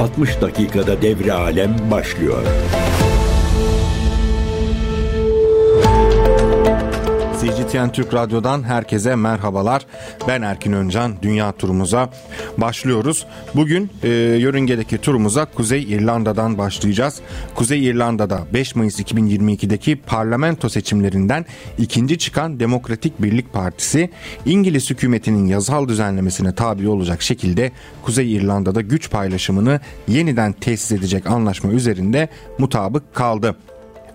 60 dakikada devre alem başlıyor. CGTN Türk Radyo'dan herkese merhabalar. Ben Erkin Öncan. Dünya turumuza başlıyoruz. Bugün e, yörüngedeki turumuza Kuzey İrlanda'dan başlayacağız. Kuzey İrlanda'da 5 Mayıs 2022'deki parlamento seçimlerinden ikinci çıkan Demokratik Birlik Partisi İngiliz hükümetinin yazal düzenlemesine tabi olacak şekilde Kuzey İrlanda'da güç paylaşımını yeniden tesis edecek anlaşma üzerinde mutabık kaldı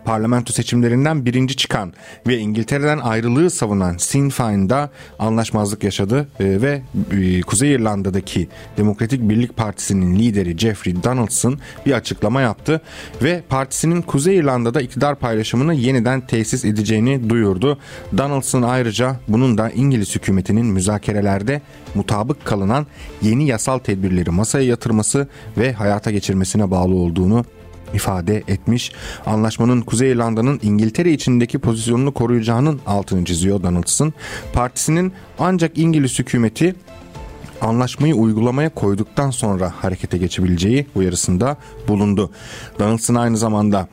parlamento seçimlerinden birinci çıkan ve İngiltere'den ayrılığı savunan Sinn Féin'da anlaşmazlık yaşadı e, ve e, Kuzey İrlanda'daki Demokratik Birlik Partisi'nin lideri Jeffrey Donaldson bir açıklama yaptı ve partisinin Kuzey İrlanda'da iktidar paylaşımını yeniden tesis edeceğini duyurdu. Donaldson ayrıca bunun da İngiliz hükümetinin müzakerelerde mutabık kalınan yeni yasal tedbirleri masaya yatırması ve hayata geçirmesine bağlı olduğunu ifade etmiş. Anlaşmanın Kuzey İrlanda'nın İngiltere içindeki pozisyonunu koruyacağının altını çiziyor Donaldson. Partisinin ancak İngiliz hükümeti anlaşmayı uygulamaya koyduktan sonra harekete geçebileceği uyarısında bulundu. Donaldson aynı zamanda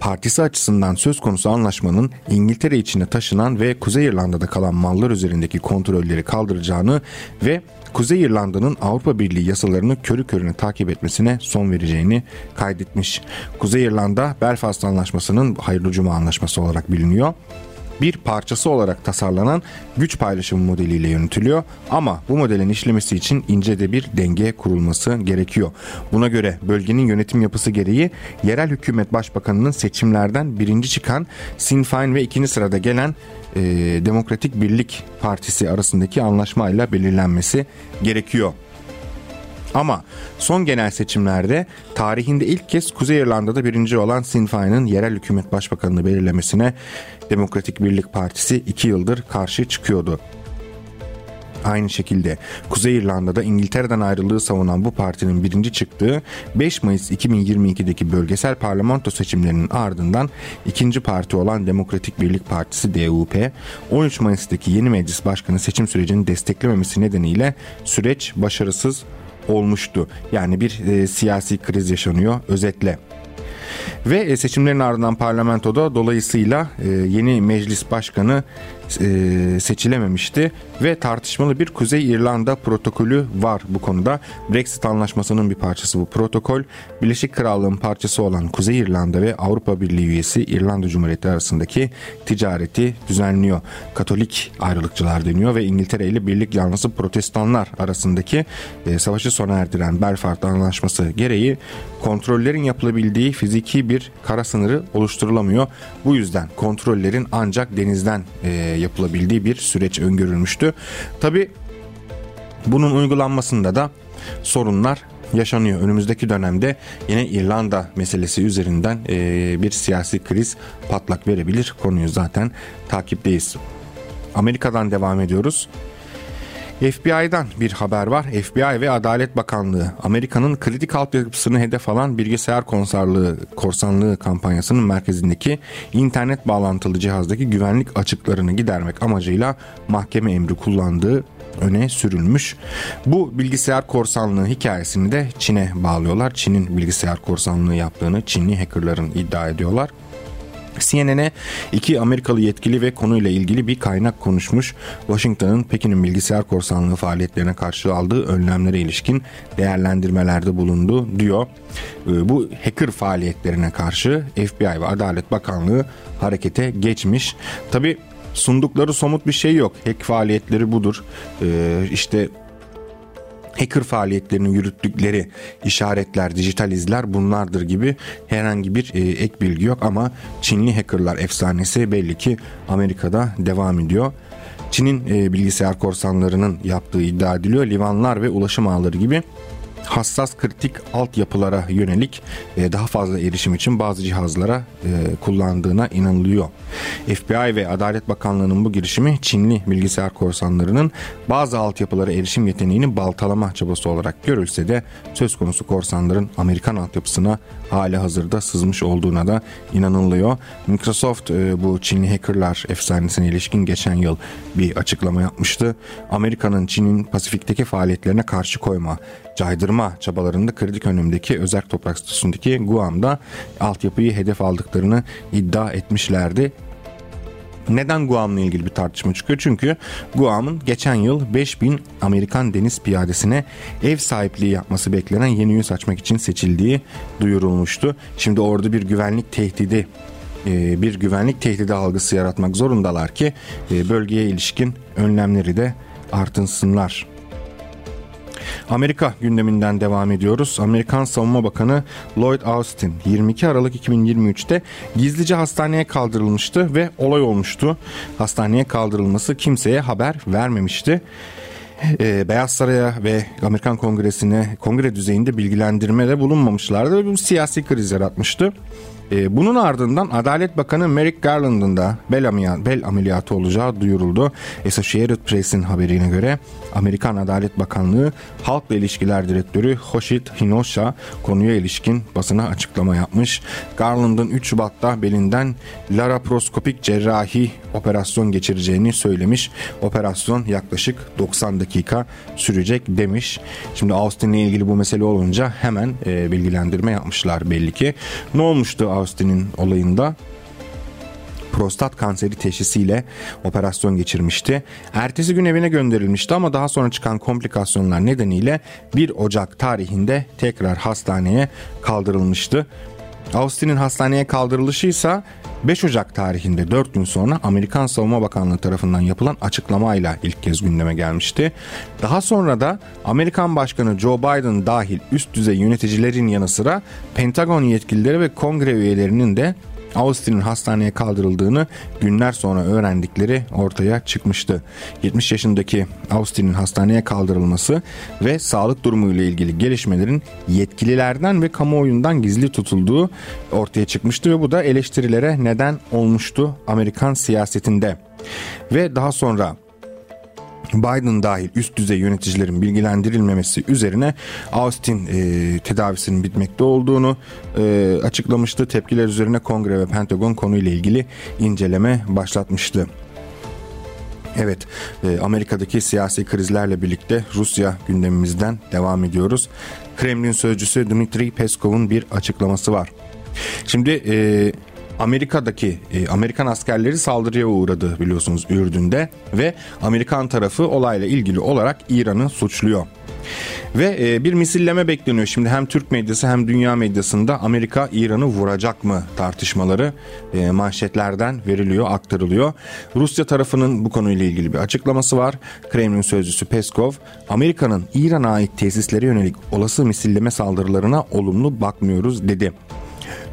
partisi açısından söz konusu anlaşmanın İngiltere içine taşınan ve Kuzey İrlanda'da kalan mallar üzerindeki kontrolleri kaldıracağını ve Kuzey İrlanda'nın Avrupa Birliği yasalarını körü körüne takip etmesine son vereceğini kaydetmiş. Kuzey İrlanda Belfast Anlaşması'nın Hayırlı Cuma Anlaşması olarak biliniyor bir parçası olarak tasarlanan güç paylaşımı modeliyle yönetiliyor ama bu modelin işlemesi için ince de bir denge kurulması gerekiyor. Buna göre bölgenin yönetim yapısı gereği yerel hükümet başbakanının seçimlerden birinci çıkan Sinn Féin ve ikinci sırada gelen e, Demokratik Birlik Partisi arasındaki anlaşmayla belirlenmesi gerekiyor. Ama son genel seçimlerde tarihinde ilk kez Kuzey İrlanda'da birinci olan Sinn Féin'in yerel hükümet başbakanını belirlemesine Demokratik Birlik Partisi iki yıldır karşı çıkıyordu. Aynı şekilde Kuzey İrlanda'da İngiltere'den ayrılığı savunan bu partinin birinci çıktığı 5 Mayıs 2022'deki bölgesel parlamento seçimlerinin ardından ikinci parti olan Demokratik Birlik Partisi DUP 13 Mayıs'taki yeni meclis başkanı seçim sürecini desteklememesi nedeniyle süreç başarısız olmuştu. Yani bir e, siyasi kriz yaşanıyor özetle. Ve e, seçimlerin ardından parlamentoda dolayısıyla e, yeni meclis başkanı e, seçilememişti ve tartışmalı bir Kuzey İrlanda protokolü var bu konuda. Brexit anlaşmasının bir parçası bu protokol. Birleşik Krallığın parçası olan Kuzey İrlanda ve Avrupa Birliği üyesi İrlanda Cumhuriyeti arasındaki ticareti düzenliyor. Katolik ayrılıkçılar deniyor ve İngiltere ile birlik yanlısı protestanlar arasındaki e, savaşı sona erdiren Belfast Anlaşması gereği kontrollerin yapılabildiği fiziki bir kara sınırı oluşturulamıyor. Bu yüzden kontrollerin ancak denizden e, yapılabildiği bir süreç öngörülmüştü. Tabi bunun uygulanmasında da sorunlar yaşanıyor. Önümüzdeki dönemde yine İrlanda meselesi üzerinden e, bir siyasi kriz patlak verebilir. Konuyu zaten takipteyiz. Amerika'dan devam ediyoruz. FBI'dan bir haber var. FBI ve Adalet Bakanlığı Amerika'nın kritik altyapısını hedef alan bilgisayar konserlığı, korsanlığı kampanyasının merkezindeki internet bağlantılı cihazdaki güvenlik açıklarını gidermek amacıyla mahkeme emri kullandığı öne sürülmüş. Bu bilgisayar korsanlığı hikayesini de Çin'e bağlıyorlar. Çin'in bilgisayar korsanlığı yaptığını Çinli hackerların iddia ediyorlar. CNN'e iki Amerikalı yetkili ve konuyla ilgili bir kaynak konuşmuş. Washington'ın Pekin'in bilgisayar korsanlığı faaliyetlerine karşı aldığı önlemlere ilişkin değerlendirmelerde bulundu diyor. Ee, bu hacker faaliyetlerine karşı FBI ve Adalet Bakanlığı harekete geçmiş. Tabi sundukları somut bir şey yok. Hack faaliyetleri budur. Ee, işte hacker faaliyetlerini yürüttükleri işaretler, dijital izler bunlardır gibi herhangi bir e, ek bilgi yok ama Çinli hackerlar efsanesi belli ki Amerika'da devam ediyor. Çin'in e, bilgisayar korsanlarının yaptığı iddia ediliyor. Livanlar ve ulaşım ağları gibi hassas kritik altyapılara yönelik e, daha fazla erişim için bazı cihazlara e, kullandığına inanılıyor. FBI ve Adalet Bakanlığı'nın bu girişimi Çinli bilgisayar korsanlarının bazı altyapılara erişim yeteneğini baltalama çabası olarak görülse de söz konusu korsanların Amerikan altyapısına hali hazırda sızmış olduğuna da inanılıyor. Microsoft e, bu Çinli hackerlar efsanesine ilişkin geçen yıl bir açıklama yapmıştı. Amerika'nın Çin'in Pasifik'teki faaliyetlerine karşı koyma caydırma çabalarında kritik önemdeki özel toprak statüsündeki Guam'da altyapıyı hedef aldıklarını iddia etmişlerdi. Neden Guam'la ilgili bir tartışma çıkıyor? Çünkü Guam'ın geçen yıl 5000 Amerikan deniz piyadesine ev sahipliği yapması beklenen yeni üs açmak için seçildiği duyurulmuştu. Şimdi orada bir güvenlik tehdidi e, bir güvenlik tehdidi algısı yaratmak zorundalar ki e, bölgeye ilişkin önlemleri de artınsınlar. Amerika gündeminden devam ediyoruz. Amerikan Savunma Bakanı Lloyd Austin 22 Aralık 2023'te gizlice hastaneye kaldırılmıştı ve olay olmuştu. Hastaneye kaldırılması kimseye haber vermemişti. Ee, Beyaz Saray'a ve Amerikan Kongresi'ne kongre düzeyinde bilgilendirmede bulunmamışlardı ve bu siyasi kriz yaratmıştı. E, bunun ardından Adalet Bakanı Merrick Garland'ın da bel, ameliyatı, bel ameliyatı olacağı duyuruldu. Associated Press'in haberine göre Amerikan Adalet Bakanlığı Halkla İlişkiler Direktörü Hoshit Hinosha konuya ilişkin basına açıklama yapmış. Garland'ın 3 Şubat'ta belinden laparoskopik cerrahi operasyon geçireceğini söylemiş. Operasyon yaklaşık 90 dakika sürecek demiş. Şimdi Austin'le ilgili bu mesele olunca hemen e, bilgilendirme yapmışlar belli ki. Ne olmuştu Austin'in olayında? Prostat kanseri teşhisiyle operasyon geçirmişti. Ertesi gün evine gönderilmişti ama daha sonra çıkan komplikasyonlar nedeniyle 1 Ocak tarihinde tekrar hastaneye kaldırılmıştı. Austin'in hastaneye kaldırılışı ise 5 Ocak tarihinde 4 gün sonra Amerikan Savunma Bakanlığı tarafından yapılan açıklamayla ilk kez gündeme gelmişti. Daha sonra da Amerikan Başkanı Joe Biden dahil üst düzey yöneticilerin yanı sıra Pentagon yetkilileri ve kongre üyelerinin de Austin'in hastaneye kaldırıldığını günler sonra öğrendikleri ortaya çıkmıştı. 70 yaşındaki Austin'in hastaneye kaldırılması ve sağlık durumu ile ilgili gelişmelerin yetkililerden ve kamuoyundan gizli tutulduğu ortaya çıkmıştı ve bu da eleştirilere neden olmuştu Amerikan siyasetinde. Ve daha sonra Biden dahil üst düzey yöneticilerin bilgilendirilmemesi üzerine Austin e, tedavisinin bitmekte olduğunu e, açıklamıştı. Tepkiler üzerine Kongre ve Pentagon konuyla ilgili inceleme başlatmıştı. Evet, e, Amerika'daki siyasi krizlerle birlikte Rusya gündemimizden devam ediyoruz. Kremlin sözcüsü Dmitri Peskov'un bir açıklaması var. Şimdi e, Amerika'daki e, Amerikan askerleri saldırıya uğradı biliyorsunuz Ürdün'de ve Amerikan tarafı olayla ilgili olarak İran'ı suçluyor. Ve e, bir misilleme bekleniyor. Şimdi hem Türk medyası hem dünya medyasında Amerika İran'ı vuracak mı tartışmaları e, manşetlerden veriliyor, aktarılıyor. Rusya tarafının bu konuyla ilgili bir açıklaması var. Kremlin sözcüsü Peskov, Amerika'nın İran'a ait tesislere yönelik olası misilleme saldırılarına olumlu bakmıyoruz dedi.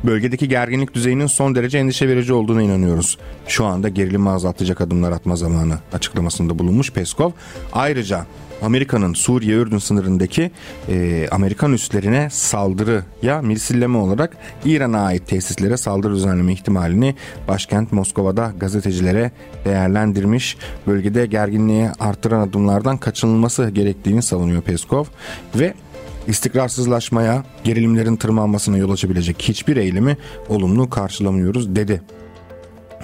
Bölgedeki gerginlik düzeyinin son derece endişe verici olduğuna inanıyoruz. Şu anda gerilimi azaltacak adımlar atma zamanı açıklamasında bulunmuş Peskov. Ayrıca Amerika'nın Suriye-Ürdün sınırındaki e, Amerikan üslerine saldırı ya misilleme olarak İran'a ait tesislere saldırı düzenleme ihtimalini başkent Moskova'da gazetecilere değerlendirmiş. Bölgede gerginliği artıran adımlardan kaçınılması gerektiğini savunuyor Peskov ve istikrarsızlaşmaya, gerilimlerin tırmanmasına yol açabilecek hiçbir eylemi olumlu karşılamıyoruz dedi.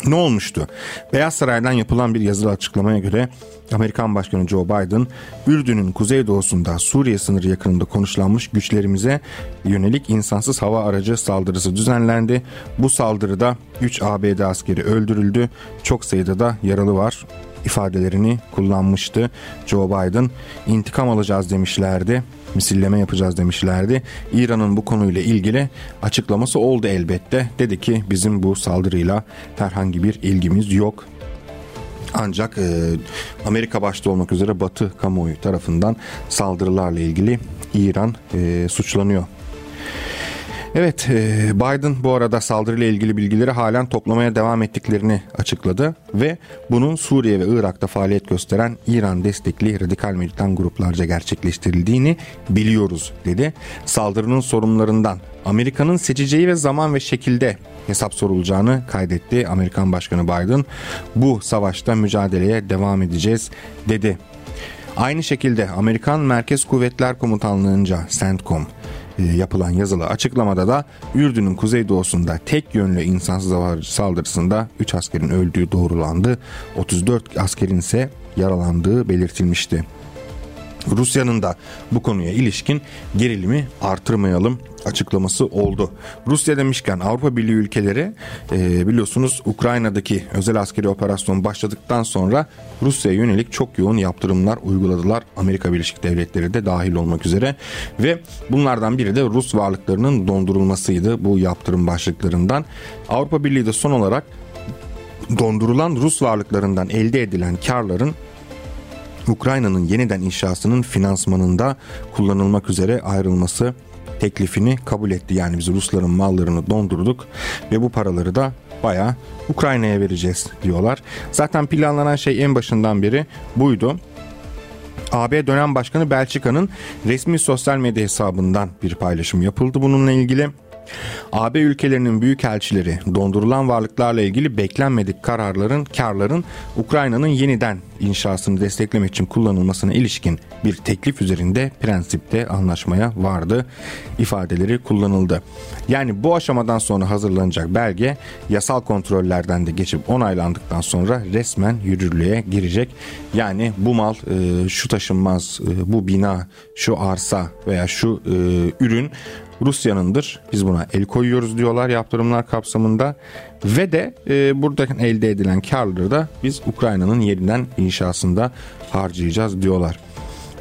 Ne olmuştu? Beyaz Saray'dan yapılan bir yazılı açıklamaya göre Amerikan Başkanı Joe Biden, Ürdün'ün kuzeydoğusunda Suriye sınırı yakınında konuşlanmış güçlerimize yönelik insansız hava aracı saldırısı düzenlendi. Bu saldırıda 3 ABD askeri öldürüldü, çok sayıda da yaralı var ifadelerini kullanmıştı. Joe Biden intikam alacağız demişlerdi misilleme yapacağız demişlerdi. İran'ın bu konuyla ilgili açıklaması oldu elbette. Dedi ki bizim bu saldırıyla herhangi bir ilgimiz yok. Ancak e, Amerika başta olmak üzere Batı kamuoyu tarafından saldırılarla ilgili İran e, suçlanıyor. Evet e, Biden bu arada saldırıyla ilgili bilgileri halen toplamaya devam ettiklerini açıkladı ve bunun Suriye ve Irak'ta faaliyet gösteren İran destekli radikal militan gruplarca gerçekleştirildiğini biliyoruz dedi. Saldırının sorumlularından Amerika'nın seçeceği ve zaman ve şekilde hesap sorulacağını kaydetti Amerikan Başkanı Biden. Bu savaşta mücadeleye devam edeceğiz dedi. Aynı şekilde Amerikan Merkez Kuvvetler Komutanlığı'nca CENTCOM yapılan yazılı açıklamada da Ürdün'ün kuzeydoğusunda tek yönlü insansız hava saldırısında 3 askerin öldüğü doğrulandı. 34 askerin ise yaralandığı belirtilmişti. Rusya'nın da bu konuya ilişkin gerilimi artırmayalım açıklaması oldu. Rusya demişken Avrupa Birliği ülkeleri e, biliyorsunuz Ukrayna'daki özel askeri operasyon başladıktan sonra Rusya'ya yönelik çok yoğun yaptırımlar uyguladılar. Amerika Birleşik Devletleri de dahil olmak üzere ve bunlardan biri de Rus varlıklarının dondurulmasıydı bu yaptırım başlıklarından. Avrupa Birliği de son olarak dondurulan Rus varlıklarından elde edilen karların Ukrayna'nın yeniden inşasının finansmanında kullanılmak üzere ayrılması teklifini kabul etti. Yani biz Rusların mallarını dondurduk ve bu paraları da baya Ukrayna'ya vereceğiz diyorlar. Zaten planlanan şey en başından beri buydu. AB dönem başkanı Belçika'nın resmi sosyal medya hesabından bir paylaşım yapıldı bununla ilgili. AB ülkelerinin büyükelçileri dondurulan varlıklarla ilgili beklenmedik kararların, karların Ukrayna'nın yeniden inşasını desteklemek için kullanılmasına ilişkin bir teklif üzerinde prensipte anlaşmaya vardı ifadeleri kullanıldı. Yani bu aşamadan sonra hazırlanacak belge yasal kontrollerden de geçip onaylandıktan sonra resmen yürürlüğe girecek. Yani bu mal e, şu taşınmaz, e, bu bina, şu arsa veya şu e, ürün Rusya'nındır. Biz buna el koyuyoruz diyorlar yaptırımlar kapsamında ve de e, buradan elde edilen karları da biz Ukrayna'nın yeniden inşasında harcayacağız diyorlar.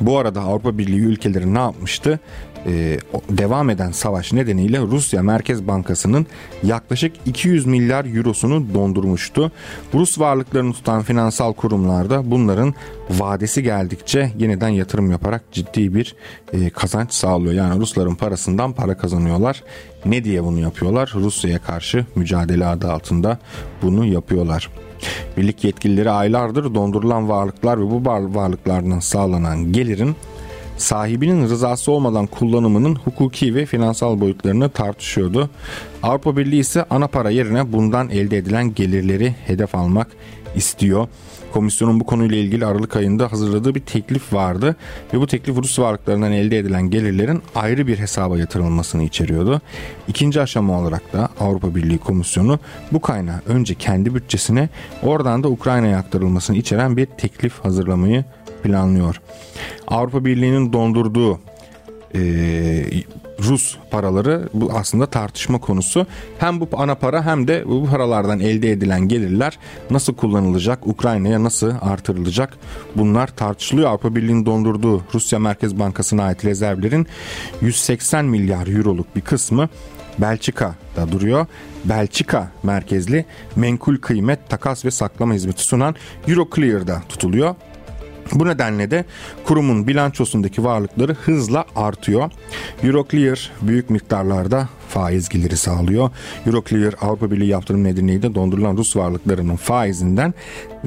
Bu arada Avrupa Birliği ülkeleri ne yapmıştı? E, devam eden savaş nedeniyle Rusya Merkez Bankası'nın yaklaşık 200 milyar eurosunu dondurmuştu. Rus varlıklarını tutan finansal kurumlarda bunların vadesi geldikçe yeniden yatırım yaparak ciddi bir e, kazanç sağlıyor. Yani Rusların parasından para kazanıyorlar. Ne diye bunu yapıyorlar? Rusya'ya karşı mücadele adı altında bunu yapıyorlar. Birlik yetkilileri aylardır dondurulan varlıklar ve bu varlıklardan sağlanan gelirin sahibinin rızası olmadan kullanımının hukuki ve finansal boyutlarını tartışıyordu. Avrupa Birliği ise ana para yerine bundan elde edilen gelirleri hedef almak istiyor. Komisyonun bu konuyla ilgili Aralık ayında hazırladığı bir teklif vardı ve bu teklif Rus varlıklarından elde edilen gelirlerin ayrı bir hesaba yatırılmasını içeriyordu. İkinci aşama olarak da Avrupa Birliği Komisyonu bu kaynağı önce kendi bütçesine oradan da Ukrayna'ya aktarılmasını içeren bir teklif hazırlamayı planlıyor. Avrupa Birliği'nin dondurduğu e, Rus paraları bu aslında tartışma konusu. Hem bu ana para hem de bu paralardan elde edilen gelirler nasıl kullanılacak, Ukrayna'ya nasıl artırılacak bunlar tartışılıyor. Avrupa Birliği'nin dondurduğu Rusya Merkez Bankası'na ait rezervlerin 180 milyar euroluk bir kısmı Belçika'da duruyor. Belçika merkezli menkul kıymet takas ve saklama hizmeti sunan Euroclear'da tutuluyor. Bu nedenle de kurumun bilançosundaki varlıkları hızla artıyor. Euroclear büyük miktarlarda faiz geliri sağlıyor. Euroclear Avrupa Birliği yaptırım nedeniyle de dondurulan Rus varlıklarının faizinden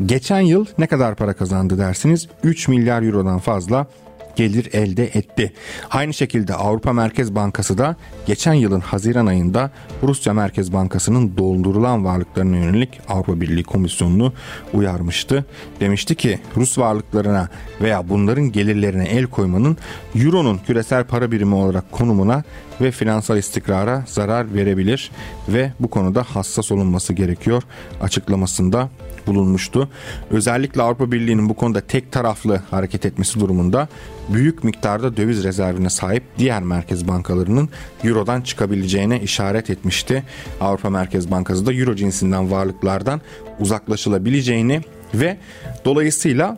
geçen yıl ne kadar para kazandı dersiniz? 3 milyar eurodan fazla gelir elde etti. Aynı şekilde Avrupa Merkez Bankası da geçen yılın Haziran ayında Rusya Merkez Bankası'nın doldurulan varlıklarına yönelik Avrupa Birliği Komisyonu'nu uyarmıştı. Demişti ki Rus varlıklarına veya bunların gelirlerine el koymanın Euro'nun küresel para birimi olarak konumuna ve finansal istikrara zarar verebilir ve bu konuda hassas olunması gerekiyor açıklamasında bulunmuştu. Özellikle Avrupa Birliği'nin bu konuda tek taraflı hareket etmesi durumunda büyük miktarda döviz rezervine sahip diğer merkez bankalarının Euro'dan çıkabileceğine işaret etmişti. Avrupa Merkez Bankası da Euro cinsinden varlıklardan uzaklaşılabileceğini ve dolayısıyla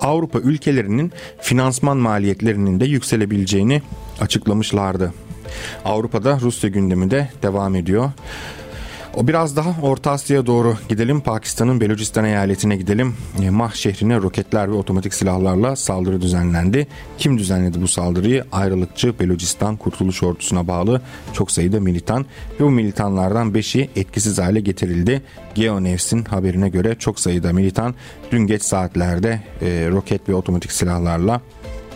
Avrupa ülkelerinin finansman maliyetlerinin de yükselebileceğini açıklamışlardı. Avrupa'da Rusya gündemi de devam ediyor. O biraz daha Orta Asya'ya doğru gidelim. Pakistan'ın Belucistan eyaletine gidelim. E, Mah şehrine roketler ve otomatik silahlarla saldırı düzenlendi. Kim düzenledi bu saldırıyı? Ayrılıkçı Belucistan Kurtuluş Ordusu'na bağlı çok sayıda militan ve bu militanlardan 5'i etkisiz hale getirildi. GeoNews'in haberine göre çok sayıda militan dün geç saatlerde e, roket ve otomatik silahlarla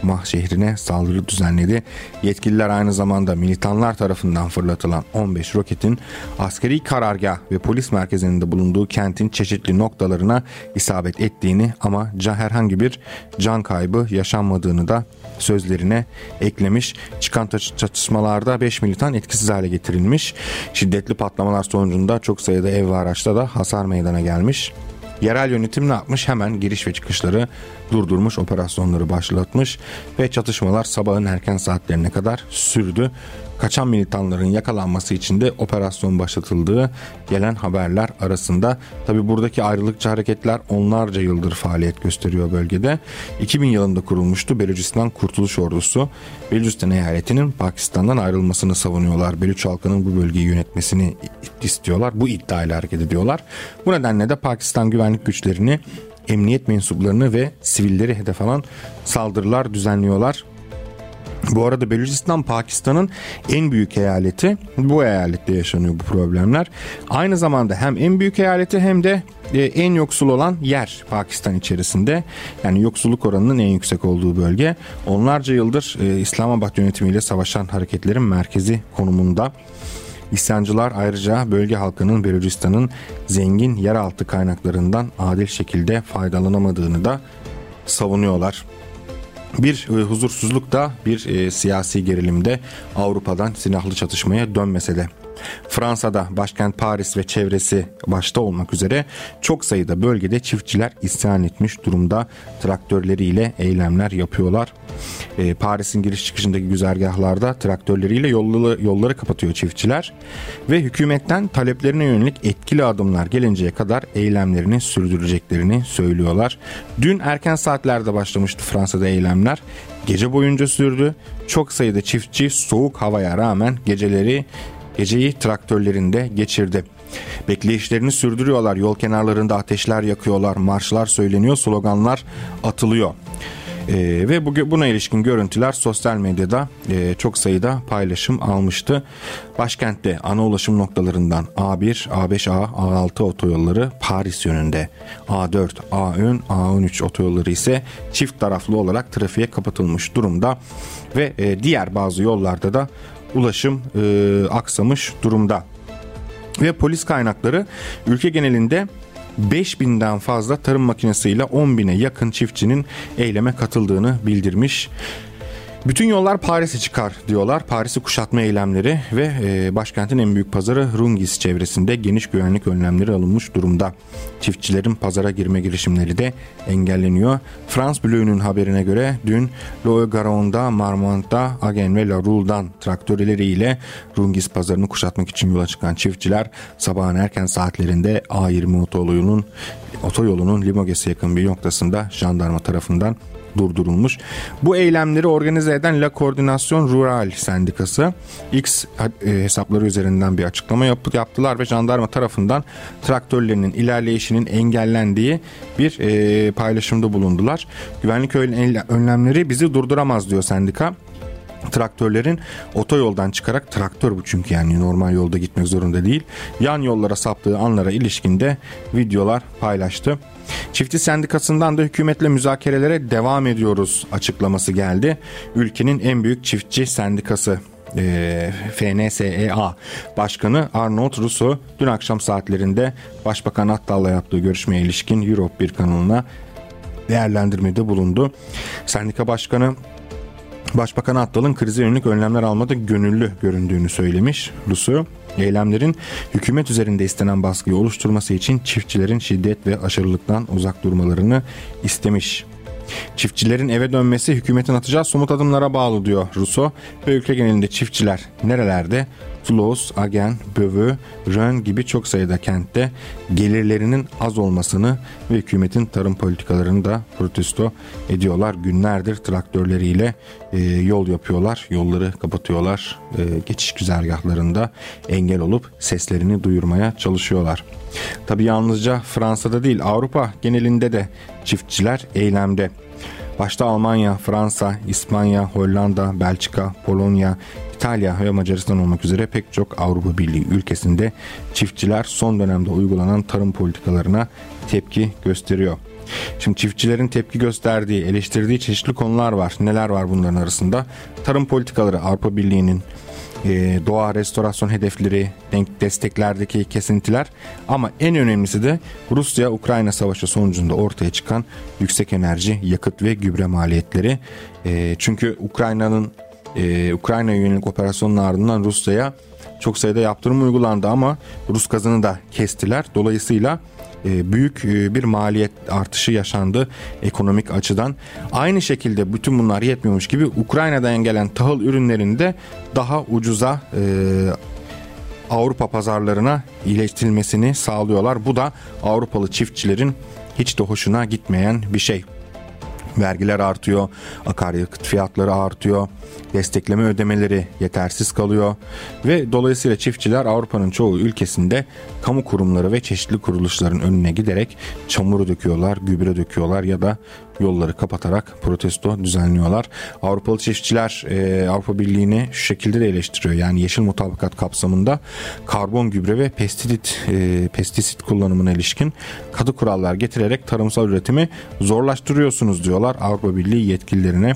Mah şehrine saldırı düzenledi. Yetkililer aynı zamanda militanlar tarafından fırlatılan 15 roketin askeri karargah ve polis merkezinde bulunduğu kentin çeşitli noktalarına isabet ettiğini ama herhangi bir can kaybı yaşanmadığını da sözlerine eklemiş. Çıkan çatışmalarda 5 militan etkisiz hale getirilmiş. Şiddetli patlamalar sonucunda çok sayıda ev ve araçta da hasar meydana gelmiş. Yerel yönetim ne yapmış? Hemen giriş ve çıkışları durdurmuş, operasyonları başlatmış ve çatışmalar sabahın erken saatlerine kadar sürdü kaçan militanların yakalanması için de operasyon başlatıldığı gelen haberler arasında. Tabi buradaki ayrılıkçı hareketler onlarca yıldır faaliyet gösteriyor bölgede. 2000 yılında kurulmuştu Belucistan Kurtuluş Ordusu. Belucistan eyaletinin Pakistan'dan ayrılmasını savunuyorlar. Beluç halkının bu bölgeyi yönetmesini istiyorlar. Bu iddiayla hareket ediyorlar. Bu nedenle de Pakistan güvenlik güçlerini emniyet mensuplarını ve sivilleri hedef alan saldırılar düzenliyorlar. Bu arada Belucistan Pakistan'ın en büyük eyaleti. Bu eyalette yaşanıyor bu problemler. Aynı zamanda hem en büyük eyaleti hem de e, en yoksul olan yer Pakistan içerisinde. Yani yoksulluk oranının en yüksek olduğu bölge. Onlarca yıldır e, İslamabad yönetimiyle savaşan hareketlerin merkezi konumunda. İsyancılar ayrıca bölge halkının Belucistan'ın zengin yeraltı kaynaklarından adil şekilde faydalanamadığını da savunuyorlar. Bir e, huzursuzluk da bir e, siyasi gerilimde Avrupa'dan silahlı çatışmaya dönmese de Fransa'da başkent Paris ve çevresi başta olmak üzere çok sayıda bölgede çiftçiler isyan etmiş durumda traktörleriyle eylemler yapıyorlar. Ee, Paris'in giriş çıkışındaki güzergahlarda traktörleriyle yolları, yolları kapatıyor çiftçiler ve hükümetten taleplerine yönelik etkili adımlar gelinceye kadar eylemlerini sürdüreceklerini söylüyorlar. Dün erken saatlerde başlamıştı Fransa'da eylemler. Gece boyunca sürdü. Çok sayıda çiftçi soğuk havaya rağmen geceleri geceyi traktörlerinde geçirdi. Bekleyişlerini sürdürüyorlar. Yol kenarlarında ateşler yakıyorlar, marşlar söyleniyor, sloganlar atılıyor. ee, ve bu, buna ilişkin görüntüler sosyal medyada e, çok sayıda paylaşım almıştı. Başkentte ana ulaşım noktalarından A1, A5A, A6 otoyolları Paris yönünde, A4, A10, A13 otoyolları ise çift taraflı olarak trafiğe kapatılmış durumda ve e, diğer bazı yollarda da ulaşım e, aksamış durumda. Ve polis kaynakları ülke genelinde 5000'den fazla tarım makinesiyle 10.000'e yakın çiftçinin eyleme katıldığını bildirmiş. Bütün yollar Paris'e çıkar diyorlar. Paris'i kuşatma eylemleri ve e, başkentin en büyük pazarı Rungis çevresinde geniş güvenlik önlemleri alınmış durumda. Çiftçilerin pazara girme girişimleri de engelleniyor. France Blue'nun haberine göre dün Loe Garonne'da, Marmont'ta, Agen ve La Roule'dan traktörleriyle Rungis pazarını kuşatmak için yola çıkan çiftçiler sabahın erken saatlerinde A20 otoyolunun otoyolunun Limoges'e yakın bir noktasında jandarma tarafından durdurulmuş. Bu eylemleri organize eden La Coordination Rural Sendikası X e, hesapları üzerinden bir açıklama yaptılar ve jandarma tarafından traktörlerinin ilerleyişinin engellendiği bir e, paylaşımda bulundular. Güvenlik önlemleri bizi durduramaz diyor sendika traktörlerin otoyoldan çıkarak traktör bu çünkü yani normal yolda gitmek zorunda değil. Yan yollara saptığı anlara ilişkinde videolar paylaştı. Çiftçi Sendikası'ndan da hükümetle müzakerelere devam ediyoruz açıklaması geldi. Ülkenin en büyük çiftçi sendikası e, FNSEA Başkanı Arnold Russo dün akşam saatlerinde Başbakan Attal'la yaptığı görüşmeye ilişkin Europe bir kanalına değerlendirmede bulundu. Sendika Başkanı Başbakan Attal'ın krize yönelik önlemler almada gönüllü göründüğünü söylemiş Rusu. Eylemlerin hükümet üzerinde istenen baskıyı oluşturması için çiftçilerin şiddet ve aşırılıktan uzak durmalarını istemiş. Çiftçilerin eve dönmesi hükümetin atacağı somut adımlara bağlı diyor Russo ve ülke genelinde çiftçiler nerelerde Flos, Agen, Bövü, Rön gibi çok sayıda kentte gelirlerinin az olmasını ve hükümetin tarım politikalarını da protesto ediyorlar. Günlerdir traktörleriyle e, yol yapıyorlar, yolları kapatıyorlar, e, geçiş güzergahlarında engel olup seslerini duyurmaya çalışıyorlar. Tabi yalnızca Fransa'da değil Avrupa genelinde de çiftçiler eylemde. Başta Almanya, Fransa, İspanya, Hollanda, Belçika, Polonya, İtalya ve Macaristan olmak üzere pek çok Avrupa Birliği ülkesinde çiftçiler son dönemde uygulanan tarım politikalarına tepki gösteriyor. Şimdi çiftçilerin tepki gösterdiği, eleştirdiği çeşitli konular var. Neler var bunların arasında? Tarım politikaları Avrupa Birliği'nin e, doğa restorasyon hedefleri, desteklerdeki kesintiler ama en önemlisi de Rusya-Ukrayna savaşı sonucunda ortaya çıkan yüksek enerji, yakıt ve gübre maliyetleri. E, çünkü Ukrayna'nın e, Ukrayna'ya yönelik operasyonun ardından Rusya'ya çok sayıda yaptırım uygulandı ama Rus gazını da kestiler. Dolayısıyla e, büyük e, bir maliyet artışı yaşandı ekonomik açıdan. Aynı şekilde bütün bunlar yetmiyormuş gibi Ukrayna'dan gelen tahıl ürünlerinde de daha ucuza e, Avrupa pazarlarına iletilmesini sağlıyorlar. Bu da Avrupalı çiftçilerin hiç de hoşuna gitmeyen bir şey. Vergiler artıyor, akaryakıt fiyatları artıyor, destekleme ödemeleri yetersiz kalıyor ve dolayısıyla çiftçiler Avrupa'nın çoğu ülkesinde kamu kurumları ve çeşitli kuruluşların önüne giderek çamuru döküyorlar, gübre döküyorlar ya da yolları kapatarak protesto düzenliyorlar. Avrupalı çiftçiler e, Avrupa Birliği'ni şu şekilde de eleştiriyor. Yani yeşil mutabakat kapsamında karbon gübre ve pestisit e, pestisit kullanımına ilişkin katı kurallar getirerek tarımsal üretimi zorlaştırıyorsunuz diyorlar Avrupa Birliği yetkililerine.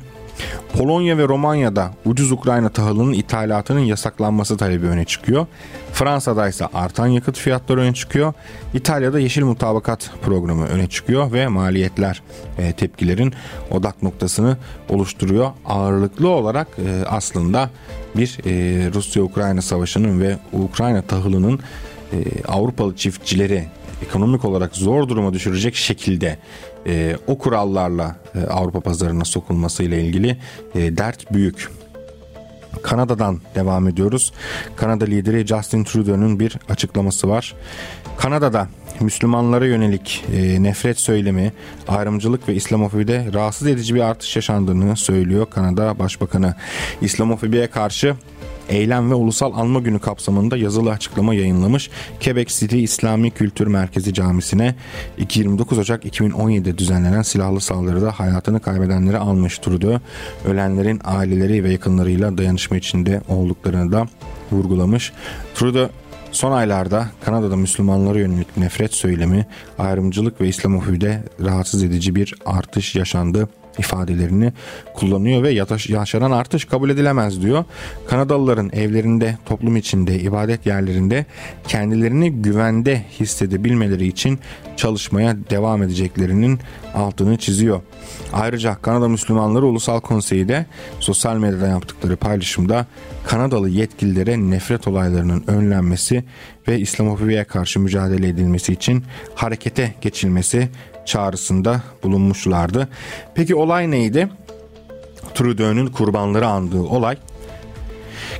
Polonya ve Romanya'da ucuz Ukrayna tahılının ithalatının yasaklanması talebi öne çıkıyor. Fransa'da ise artan yakıt fiyatları öne çıkıyor. İtalya'da yeşil mutabakat programı öne çıkıyor ve maliyetler e, tepkilerin odak noktasını oluşturuyor. Ağırlıklı olarak e, aslında bir e, Rusya-Ukrayna savaşının ve Ukrayna tahılının e, Avrupalı çiftçileri ekonomik olarak zor duruma düşürecek şekilde e, o kurallarla e, Avrupa pazarına sokulmasıyla ilgili e, dert büyük. Kanada'dan devam ediyoruz. Kanada lideri Justin Trudeau'nun bir açıklaması var. Kanada'da Müslümanlara yönelik e, nefret söylemi, ayrımcılık ve İslamofobide rahatsız edici bir artış yaşandığını söylüyor Kanada Başbakanı. İslamofobiye karşı eylem ve ulusal anma günü kapsamında yazılı açıklama yayınlamış. Quebec City İslami Kültür Merkezi Camisi'ne 29 Ocak 2017'de düzenlenen silahlı saldırıda hayatını kaybedenleri almış Trudeau. Ölenlerin aileleri ve yakınlarıyla dayanışma içinde olduklarını da vurgulamış. Trudeau Son aylarda Kanada'da Müslümanlara yönelik nefret söylemi, ayrımcılık ve İslamofobide rahatsız edici bir artış yaşandı ifadelerini kullanıyor ve yaşanan artış kabul edilemez diyor. Kanadalıların evlerinde, toplum içinde, ibadet yerlerinde kendilerini güvende hissedebilmeleri için çalışmaya devam edeceklerinin altını çiziyor. Ayrıca Kanada Müslümanları Ulusal Konseyi de sosyal medyada yaptıkları paylaşımda Kanadalı yetkililere nefret olaylarının önlenmesi ve İslamofobiye karşı mücadele edilmesi için harekete geçilmesi çağrısında bulunmuşlardı. Peki olay neydi? Trudeau'nun kurbanları andığı olay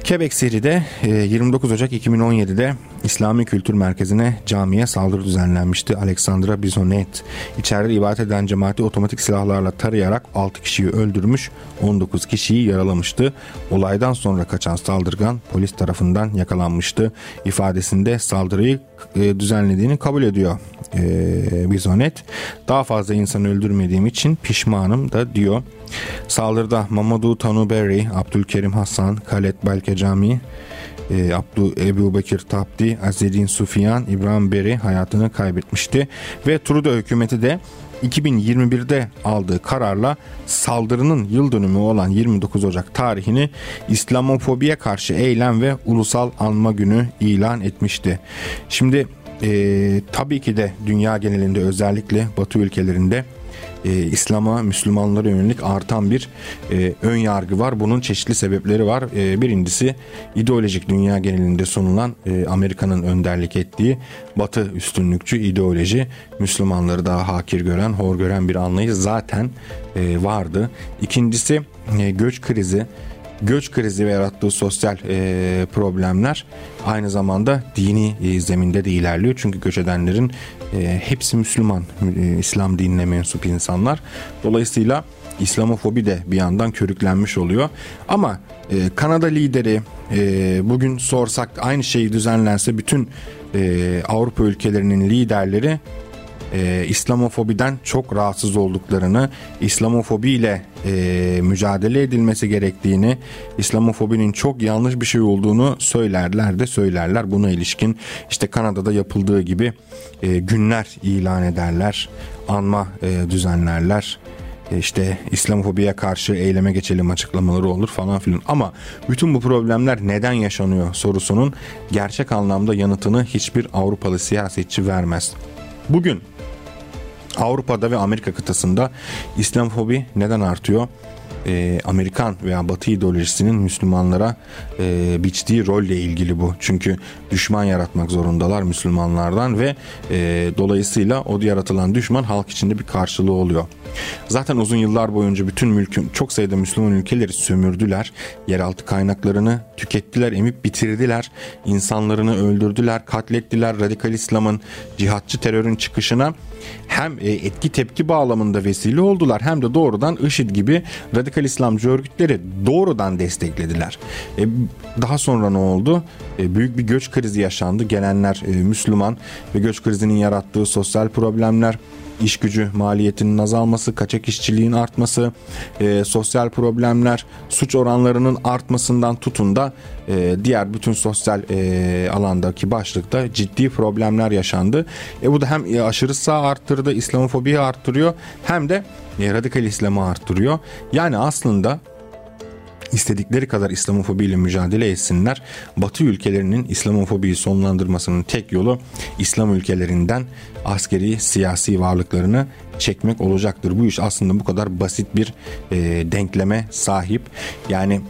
Quebec City'de 29 Ocak 2017'de İslami Kültür Merkezi'ne camiye saldırı düzenlenmişti. Alexandra Bisonet içeride ibadet eden cemaati otomatik silahlarla tarayarak 6 kişiyi öldürmüş, 19 kişiyi yaralamıştı. Olaydan sonra kaçan saldırgan polis tarafından yakalanmıştı. İfadesinde saldırıyı e, düzenlediğini kabul ediyor e, Bisonet. Daha fazla insan öldürmediğim için pişmanım da diyor. Saldırıda Mamadou Tanuberi, Abdülkerim Hasan, Khaled Belkecami, e, Abdu Ebu Bekir Tapdi, Azedin Sufiyan, İbrahim Beri hayatını kaybetmişti. Ve Trudeau hükümeti de 2021'de aldığı kararla saldırının yıl dönümü olan 29 Ocak tarihini İslamofobiye karşı eylem ve ulusal anma günü ilan etmişti. Şimdi e, tabii ki de dünya genelinde özellikle Batı ülkelerinde e, İslam'a, Müslümanlara yönelik artan bir e, ön yargı var. Bunun çeşitli sebepleri var. E, birincisi ideolojik dünya genelinde sunulan e, Amerika'nın önderlik ettiği Batı üstünlükçü ideoloji Müslümanları daha hakir gören, hor gören bir anlayış zaten e, vardı. İkincisi e, göç krizi göç krizi ve yarattığı sosyal e, problemler aynı zamanda dini e, zeminde de ilerliyor. Çünkü göç edenlerin e, hepsi Müslüman, e, İslam dinine mensup insanlar. Dolayısıyla İslamofobi de bir yandan körüklenmiş oluyor. Ama e, Kanada lideri e, bugün sorsak aynı şeyi düzenlense bütün e, Avrupa ülkelerinin liderleri e, İslamofobiden çok rahatsız olduklarını, İslamofobiyle e, mücadele edilmesi gerektiğini, İslamofobinin çok yanlış bir şey olduğunu söylerler de söylerler. Buna ilişkin işte Kanada'da yapıldığı gibi e, günler ilan ederler, anma e, düzenlerler e, işte İslamofobiye karşı eyleme geçelim açıklamaları olur falan filan. Ama bütün bu problemler neden yaşanıyor sorusunun gerçek anlamda yanıtını hiçbir Avrupalı siyasetçi vermez. Bugün Avrupa'da ve Amerika kıtasında İslamofobi neden artıyor? e, Amerikan veya Batı ideolojisinin Müslümanlara e, biçtiği rolle ilgili bu. Çünkü düşman yaratmak zorundalar Müslümanlardan ve e, dolayısıyla o yaratılan düşman halk içinde bir karşılığı oluyor. Zaten uzun yıllar boyunca bütün mülkün çok sayıda Müslüman ülkeleri sömürdüler. Yeraltı kaynaklarını tükettiler, emip bitirdiler. insanlarını öldürdüler, katlettiler. Radikal İslam'ın, cihatçı terörün çıkışına hem e, etki tepki bağlamında vesile oldular hem de doğrudan IŞİD gibi radikal İslamcı örgütleri doğrudan desteklediler. E, daha sonra ne oldu? E, büyük bir göç krizi yaşandı. Gelenler Müslüman ve göç krizinin yarattığı sosyal problemler, iş gücü maliyetinin azalması, kaçak işçiliğin artması, e, sosyal problemler, suç oranlarının artmasından tutun da e, diğer bütün sosyal e, alandaki başlıkta ciddi problemler yaşandı. E, bu da hem e, aşırı sağ arttırdı, İslamofobiyi arttırıyor hem de e, radikal İslam'ı arttırıyor. Yani aslında istedikleri kadar İslamofobiyle mücadele etsinler. Batı ülkelerinin İslamofobiyi sonlandırmasının tek yolu İslam ülkelerinden askeri siyasi varlıklarını çekmek olacaktır. Bu iş aslında bu kadar basit bir e, denkleme sahip. Yani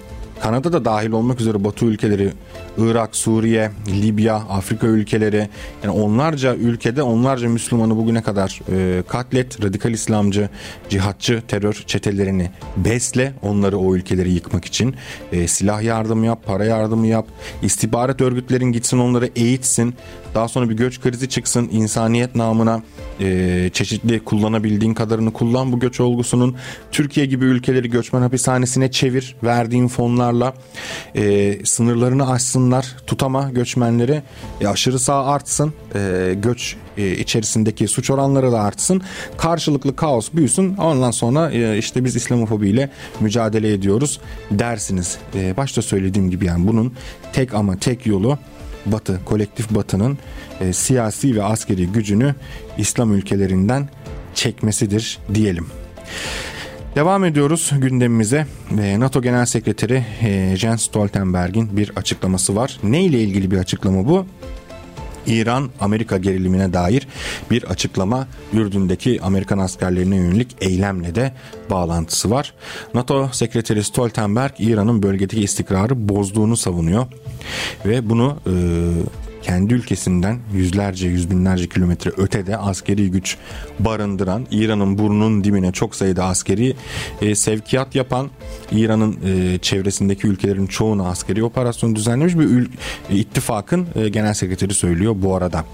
Kanada da dahil olmak üzere Batı ülkeleri, Irak, Suriye, Libya, Afrika ülkeleri. Yani onlarca ülkede onlarca Müslümanı bugüne kadar e, katlet, radikal İslamcı, cihatçı terör çetelerini besle onları o ülkeleri yıkmak için. E, silah yardımı yap, para yardımı yap, istihbarat örgütlerin gitsin onları eğitsin, daha sonra bir göç krizi çıksın insaniyet namına e, çeşitli kullanabildiğin kadarını kullan bu göç olgusunun. Türkiye gibi ülkeleri göçmen hapishanesine çevir verdiğin fonlarla. E, sınırlarını aşsınlar tutama göçmenleri e, aşırı sağ artsın e, göç e, içerisindeki suç oranları da artsın karşılıklı kaos büyüsün ondan sonra e, işte biz İslamofobiyle mücadele ediyoruz dersiniz. E, başta söylediğim gibi yani bunun tek ama tek yolu Batı, kolektif Batı'nın e, siyasi ve askeri gücünü İslam ülkelerinden çekmesidir diyelim. Devam ediyoruz gündemimize. E, NATO Genel Sekreteri e, Jens Stoltenberg'in bir açıklaması var. Ne ile ilgili bir açıklama bu? İran-Amerika gerilimine dair bir açıklama Ürdün'deki Amerikan askerlerine yönelik eylemle de bağlantısı var. NATO Sekreteri Stoltenberg İran'ın bölgedeki istikrarı bozduğunu savunuyor ve bunu e, kendi ülkesinden yüzlerce yüz binlerce kilometre ötede askeri güç barındıran İran'ın burnunun dibine çok sayıda askeri e, sevkiyat yapan İran'ın e, çevresindeki ülkelerin çoğunu askeri operasyon düzenlemiş bir ül- e, ittifakın e, genel sekreteri söylüyor bu arada.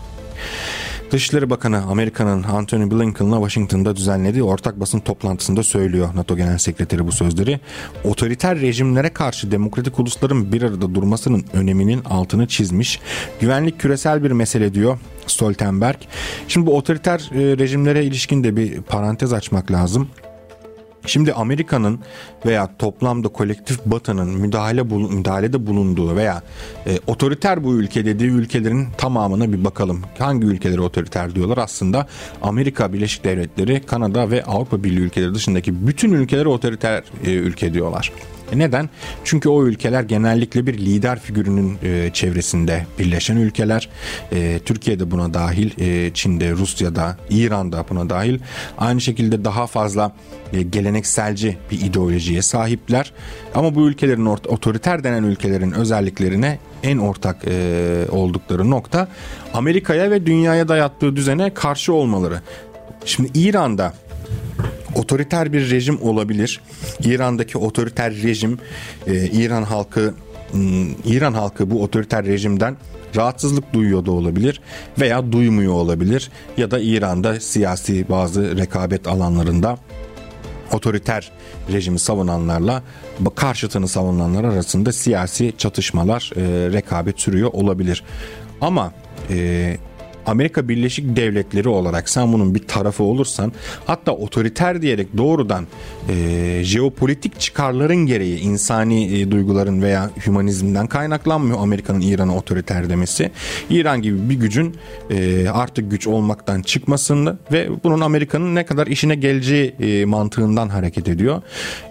Dışişleri Bakanı Amerika'nın Antony Blinken'la Washington'da düzenlediği ortak basın toplantısında söylüyor NATO Genel Sekreteri bu sözleri. Otoriter rejimlere karşı demokratik ulusların bir arada durmasının öneminin altını çizmiş. Güvenlik küresel bir mesele diyor Stoltenberg. Şimdi bu otoriter e, rejimlere ilişkin de bir parantez açmak lazım. Şimdi Amerika'nın veya toplamda kolektif Batı'nın müdahale müdahalede bulunduğu veya e, otoriter bu ülke dediği ülkelerin tamamına bir bakalım. Hangi ülkeleri otoriter diyorlar? Aslında Amerika Birleşik Devletleri, Kanada ve Avrupa Birliği ülkeleri dışındaki bütün ülkeleri otoriter e, ülke diyorlar. E, neden? Çünkü o ülkeler genellikle bir lider figürünün e, çevresinde birleşen ülkeler. E, Türkiye'de buna dahil, e, Çin'de, Rusya'da, İran'da buna dahil. Aynı şekilde daha fazla e, gelenekselci bir ideolojiye sahipler. Ama bu ülkelerin otoriter denen ülkelerin özelliklerine en ortak e, oldukları nokta Amerika'ya ve dünyaya dayattığı düzene karşı olmaları. Şimdi İran'da otoriter bir rejim olabilir. İran'daki otoriter rejim e, İran halkı İran halkı bu otoriter rejimden rahatsızlık duyuyor da olabilir veya duymuyor olabilir ya da İran'da siyasi bazı rekabet alanlarında otoriter rejimi savunanlarla karşıtını savunanlar arasında siyasi çatışmalar, e, rekabet sürüyor olabilir. Ama e, Amerika Birleşik Devletleri olarak sen bunun bir tarafı olursan hatta otoriter diyerek doğrudan e, jeopolitik çıkarların gereği insani e, duyguların veya hümanizmden kaynaklanmıyor Amerika'nın İran'a otoriter demesi. İran gibi bir gücün e, artık güç olmaktan çıkmasını ve bunun Amerika'nın ne kadar işine geleceği e, mantığından hareket ediyor.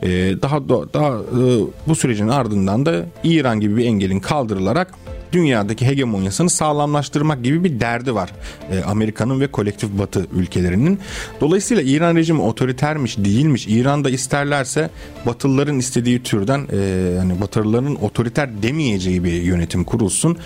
E, daha daha e, bu sürecin ardından da İran gibi bir engelin kaldırılarak dünyadaki hegemonyasını sağlamlaştırmak gibi bir derdi var e, Amerika'nın ve kolektif batı ülkelerinin. Dolayısıyla İran rejimi otoritermiş değilmiş. İran'da isterlerse Batılıların istediği türden e, yani Batılıların otoriter demeyeceği bir yönetim kurulsun.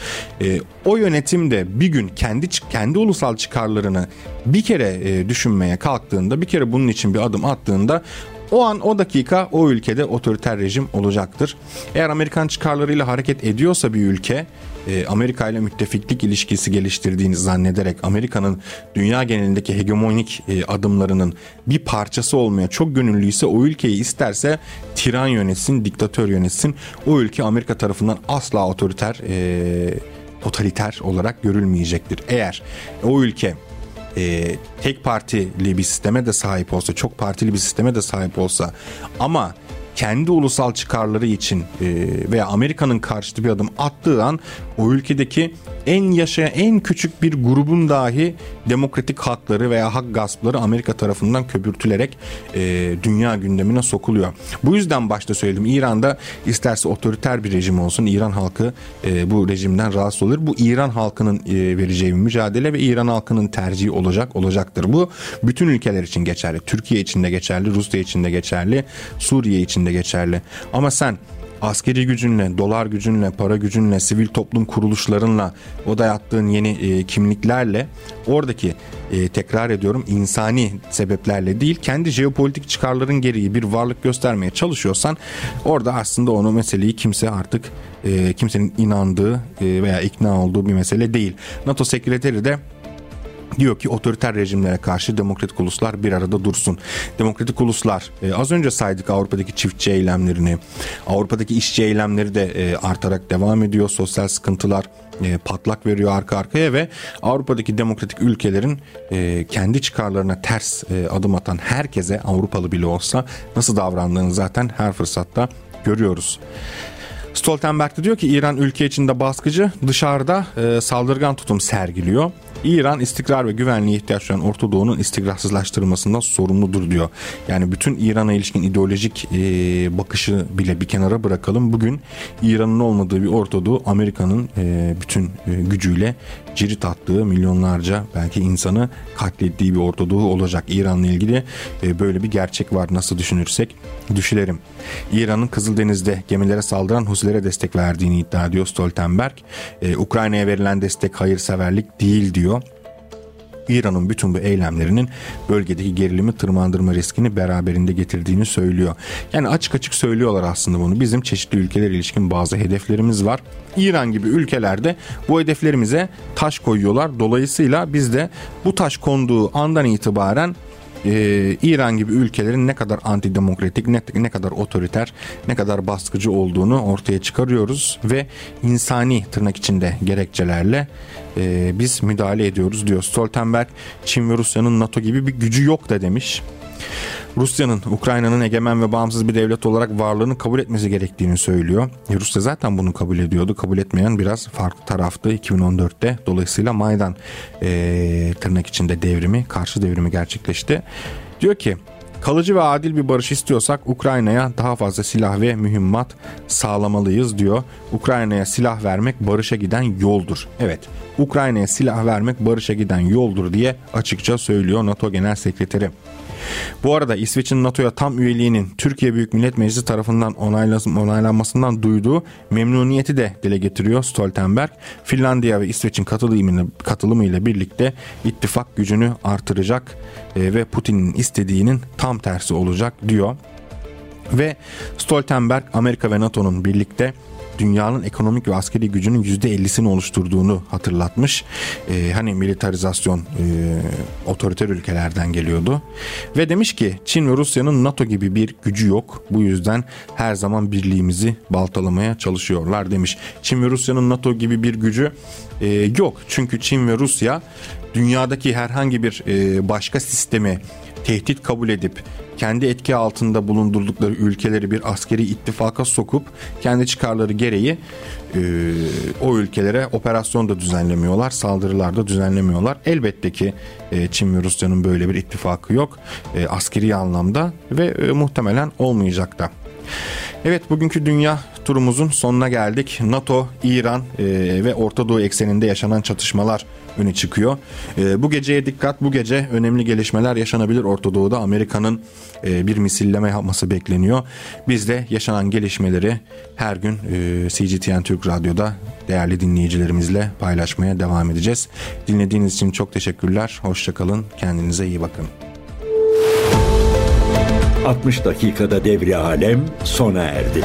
E, o yönetim de bir gün kendi kendi ulusal çıkarlarını bir kere e, düşünmeye kalktığında bir kere bunun için bir adım attığında o an o dakika o ülkede otoriter rejim olacaktır. Eğer Amerikan çıkarlarıyla hareket ediyorsa bir ülke e, Amerika ile müttefiklik ilişkisi geliştirdiğini zannederek Amerika'nın dünya genelindeki hegemonik e, adımlarının bir parçası olmaya çok gönüllüyse o ülkeyi isterse tiran yönetsin, diktatör yönetsin. O ülke Amerika tarafından asla otoriter, e, totaliter olarak görülmeyecektir. Eğer o ülke e, tek partili bir sisteme de sahip olsa, çok partili bir sisteme de sahip olsa ama kendi ulusal çıkarları için e, veya Amerika'nın karşıtı bir adım attığı an o ülkedeki en yaşayan en küçük bir grubun dahi demokratik hakları veya hak gaspları Amerika tarafından köpürtülerek e, dünya gündemine sokuluyor. Bu yüzden başta söyledim İran'da isterse otoriter bir rejim olsun İran halkı e, bu rejimden rahatsız olur. Bu İran halkının e, vereceği bir mücadele ve İran halkının tercihi olacak olacaktır. Bu bütün ülkeler için geçerli. Türkiye için de geçerli, Rusya için de geçerli, Suriye için de geçerli. Ama sen askeri gücünle, dolar gücünle, para gücünle, sivil toplum kuruluşlarınla, o dayattığın yeni e, kimliklerle oradaki e, tekrar ediyorum insani sebeplerle değil kendi jeopolitik çıkarların gereği bir varlık göstermeye çalışıyorsan orada aslında onu meseleyi kimse artık e, kimsenin inandığı e, veya ikna olduğu bir mesele değil. NATO sekreteri de diyor ki otoriter rejimlere karşı demokratik uluslar bir arada dursun. Demokratik uluslar e, az önce saydık Avrupa'daki çiftçi eylemlerini, Avrupa'daki işçi eylemleri de e, artarak devam ediyor. Sosyal sıkıntılar e, patlak veriyor arka arkaya ve Avrupa'daki demokratik ülkelerin e, kendi çıkarlarına ters e, adım atan herkese Avrupalı bile olsa nasıl davrandığını zaten her fırsatta görüyoruz. Stoltenberg de diyor ki İran ülke içinde baskıcı, dışarıda e, saldırgan tutum sergiliyor. İran istikrar ve güvenliğe ihtiyaç duyan Orta Doğu'nun istikrarsızlaştırılmasından sorumludur diyor. Yani bütün İran'a ilişkin ideolojik e, bakışı bile bir kenara bırakalım. Bugün İran'ın olmadığı bir Orta Doğu Amerika'nın e, bütün e, gücüyle cirit attığı milyonlarca belki insanı katlettiği bir Orta Doğu olacak. İran'la ilgili e, böyle bir gerçek var nasıl düşünürsek düşünelim. İran'ın Kızıldeniz'de gemilere saldıran Husilere destek verdiğini iddia ediyor Stoltenberg. E, Ukrayna'ya verilen destek hayırseverlik değil diyor. İran'ın bütün bu eylemlerinin bölgedeki gerilimi tırmandırma riskini beraberinde getirdiğini söylüyor. Yani açık açık söylüyorlar aslında bunu. Bizim çeşitli ülkeler ilişkin bazı hedeflerimiz var. İran gibi ülkelerde bu hedeflerimize taş koyuyorlar. Dolayısıyla biz de bu taş konduğu andan itibaren e, İran gibi ülkelerin ne kadar antidemokratik, ne, ne kadar otoriter, ne kadar baskıcı olduğunu ortaya çıkarıyoruz ve insani tırnak içinde gerekçelerle e, biz müdahale ediyoruz diyor. Stoltenberg Çin ve Rusya'nın NATO gibi bir gücü yok da demiş. Rusya'nın Ukrayna'nın egemen ve bağımsız bir devlet olarak varlığını kabul etmesi gerektiğini söylüyor. E, Rusya zaten bunu kabul ediyordu. Kabul etmeyen biraz farklı taraftı 2014'te. Dolayısıyla Maydan e, tırnak içinde devrimi, karşı devrimi gerçekleşti. Diyor ki Kalıcı ve adil bir barış istiyorsak Ukrayna'ya daha fazla silah ve mühimmat sağlamalıyız diyor. Ukrayna'ya silah vermek barışa giden yoldur. Evet, Ukrayna'ya silah vermek barışa giden yoldur diye açıkça söylüyor NATO Genel Sekreteri. Bu arada İsveç'in NATO'ya tam üyeliğinin Türkiye Büyük Millet Meclisi tarafından onaylanmasından duyduğu memnuniyeti de dile getiriyor Stoltenberg. Finlandiya ve İsveç'in katılımıyla, katılımıyla birlikte ittifak gücünü artıracak e, ve Putin'in istediğinin tam tersi olacak diyor. Ve Stoltenberg Amerika ve NATO'nun birlikte dünyanın ekonomik ve askeri gücünün %50'sini oluşturduğunu hatırlatmış. Ee, hani militarizasyon e, otoriter ülkelerden geliyordu. Ve demiş ki Çin ve Rusya'nın NATO gibi bir gücü yok. Bu yüzden her zaman birliğimizi baltalamaya çalışıyorlar demiş. Çin ve Rusya'nın NATO gibi bir gücü e, yok. Çünkü Çin ve Rusya dünyadaki herhangi bir e, başka sistemi tehdit kabul edip kendi etki altında bulundurdukları ülkeleri bir askeri ittifaka sokup kendi çıkarları gereği e, o ülkelere operasyon da düzenlemiyorlar, saldırılar da düzenlemiyorlar. Elbette ki e, Çin ve Rusya'nın böyle bir ittifakı yok e, askeri anlamda ve e, muhtemelen olmayacak da. Evet bugünkü dünya turumuzun sonuna geldik. NATO, İran e, ve Orta Doğu ekseninde yaşanan çatışmalar öne çıkıyor. E, bu geceye dikkat. Bu gece önemli gelişmeler yaşanabilir Orta Doğu'da. Amerika'nın e, bir misilleme yapması bekleniyor. Biz de yaşanan gelişmeleri her gün e, CGTN Türk Radyo'da değerli dinleyicilerimizle paylaşmaya devam edeceğiz. Dinlediğiniz için çok teşekkürler. Hoşçakalın. Kendinize iyi bakın. 60 dakikada devri alem sona erdi.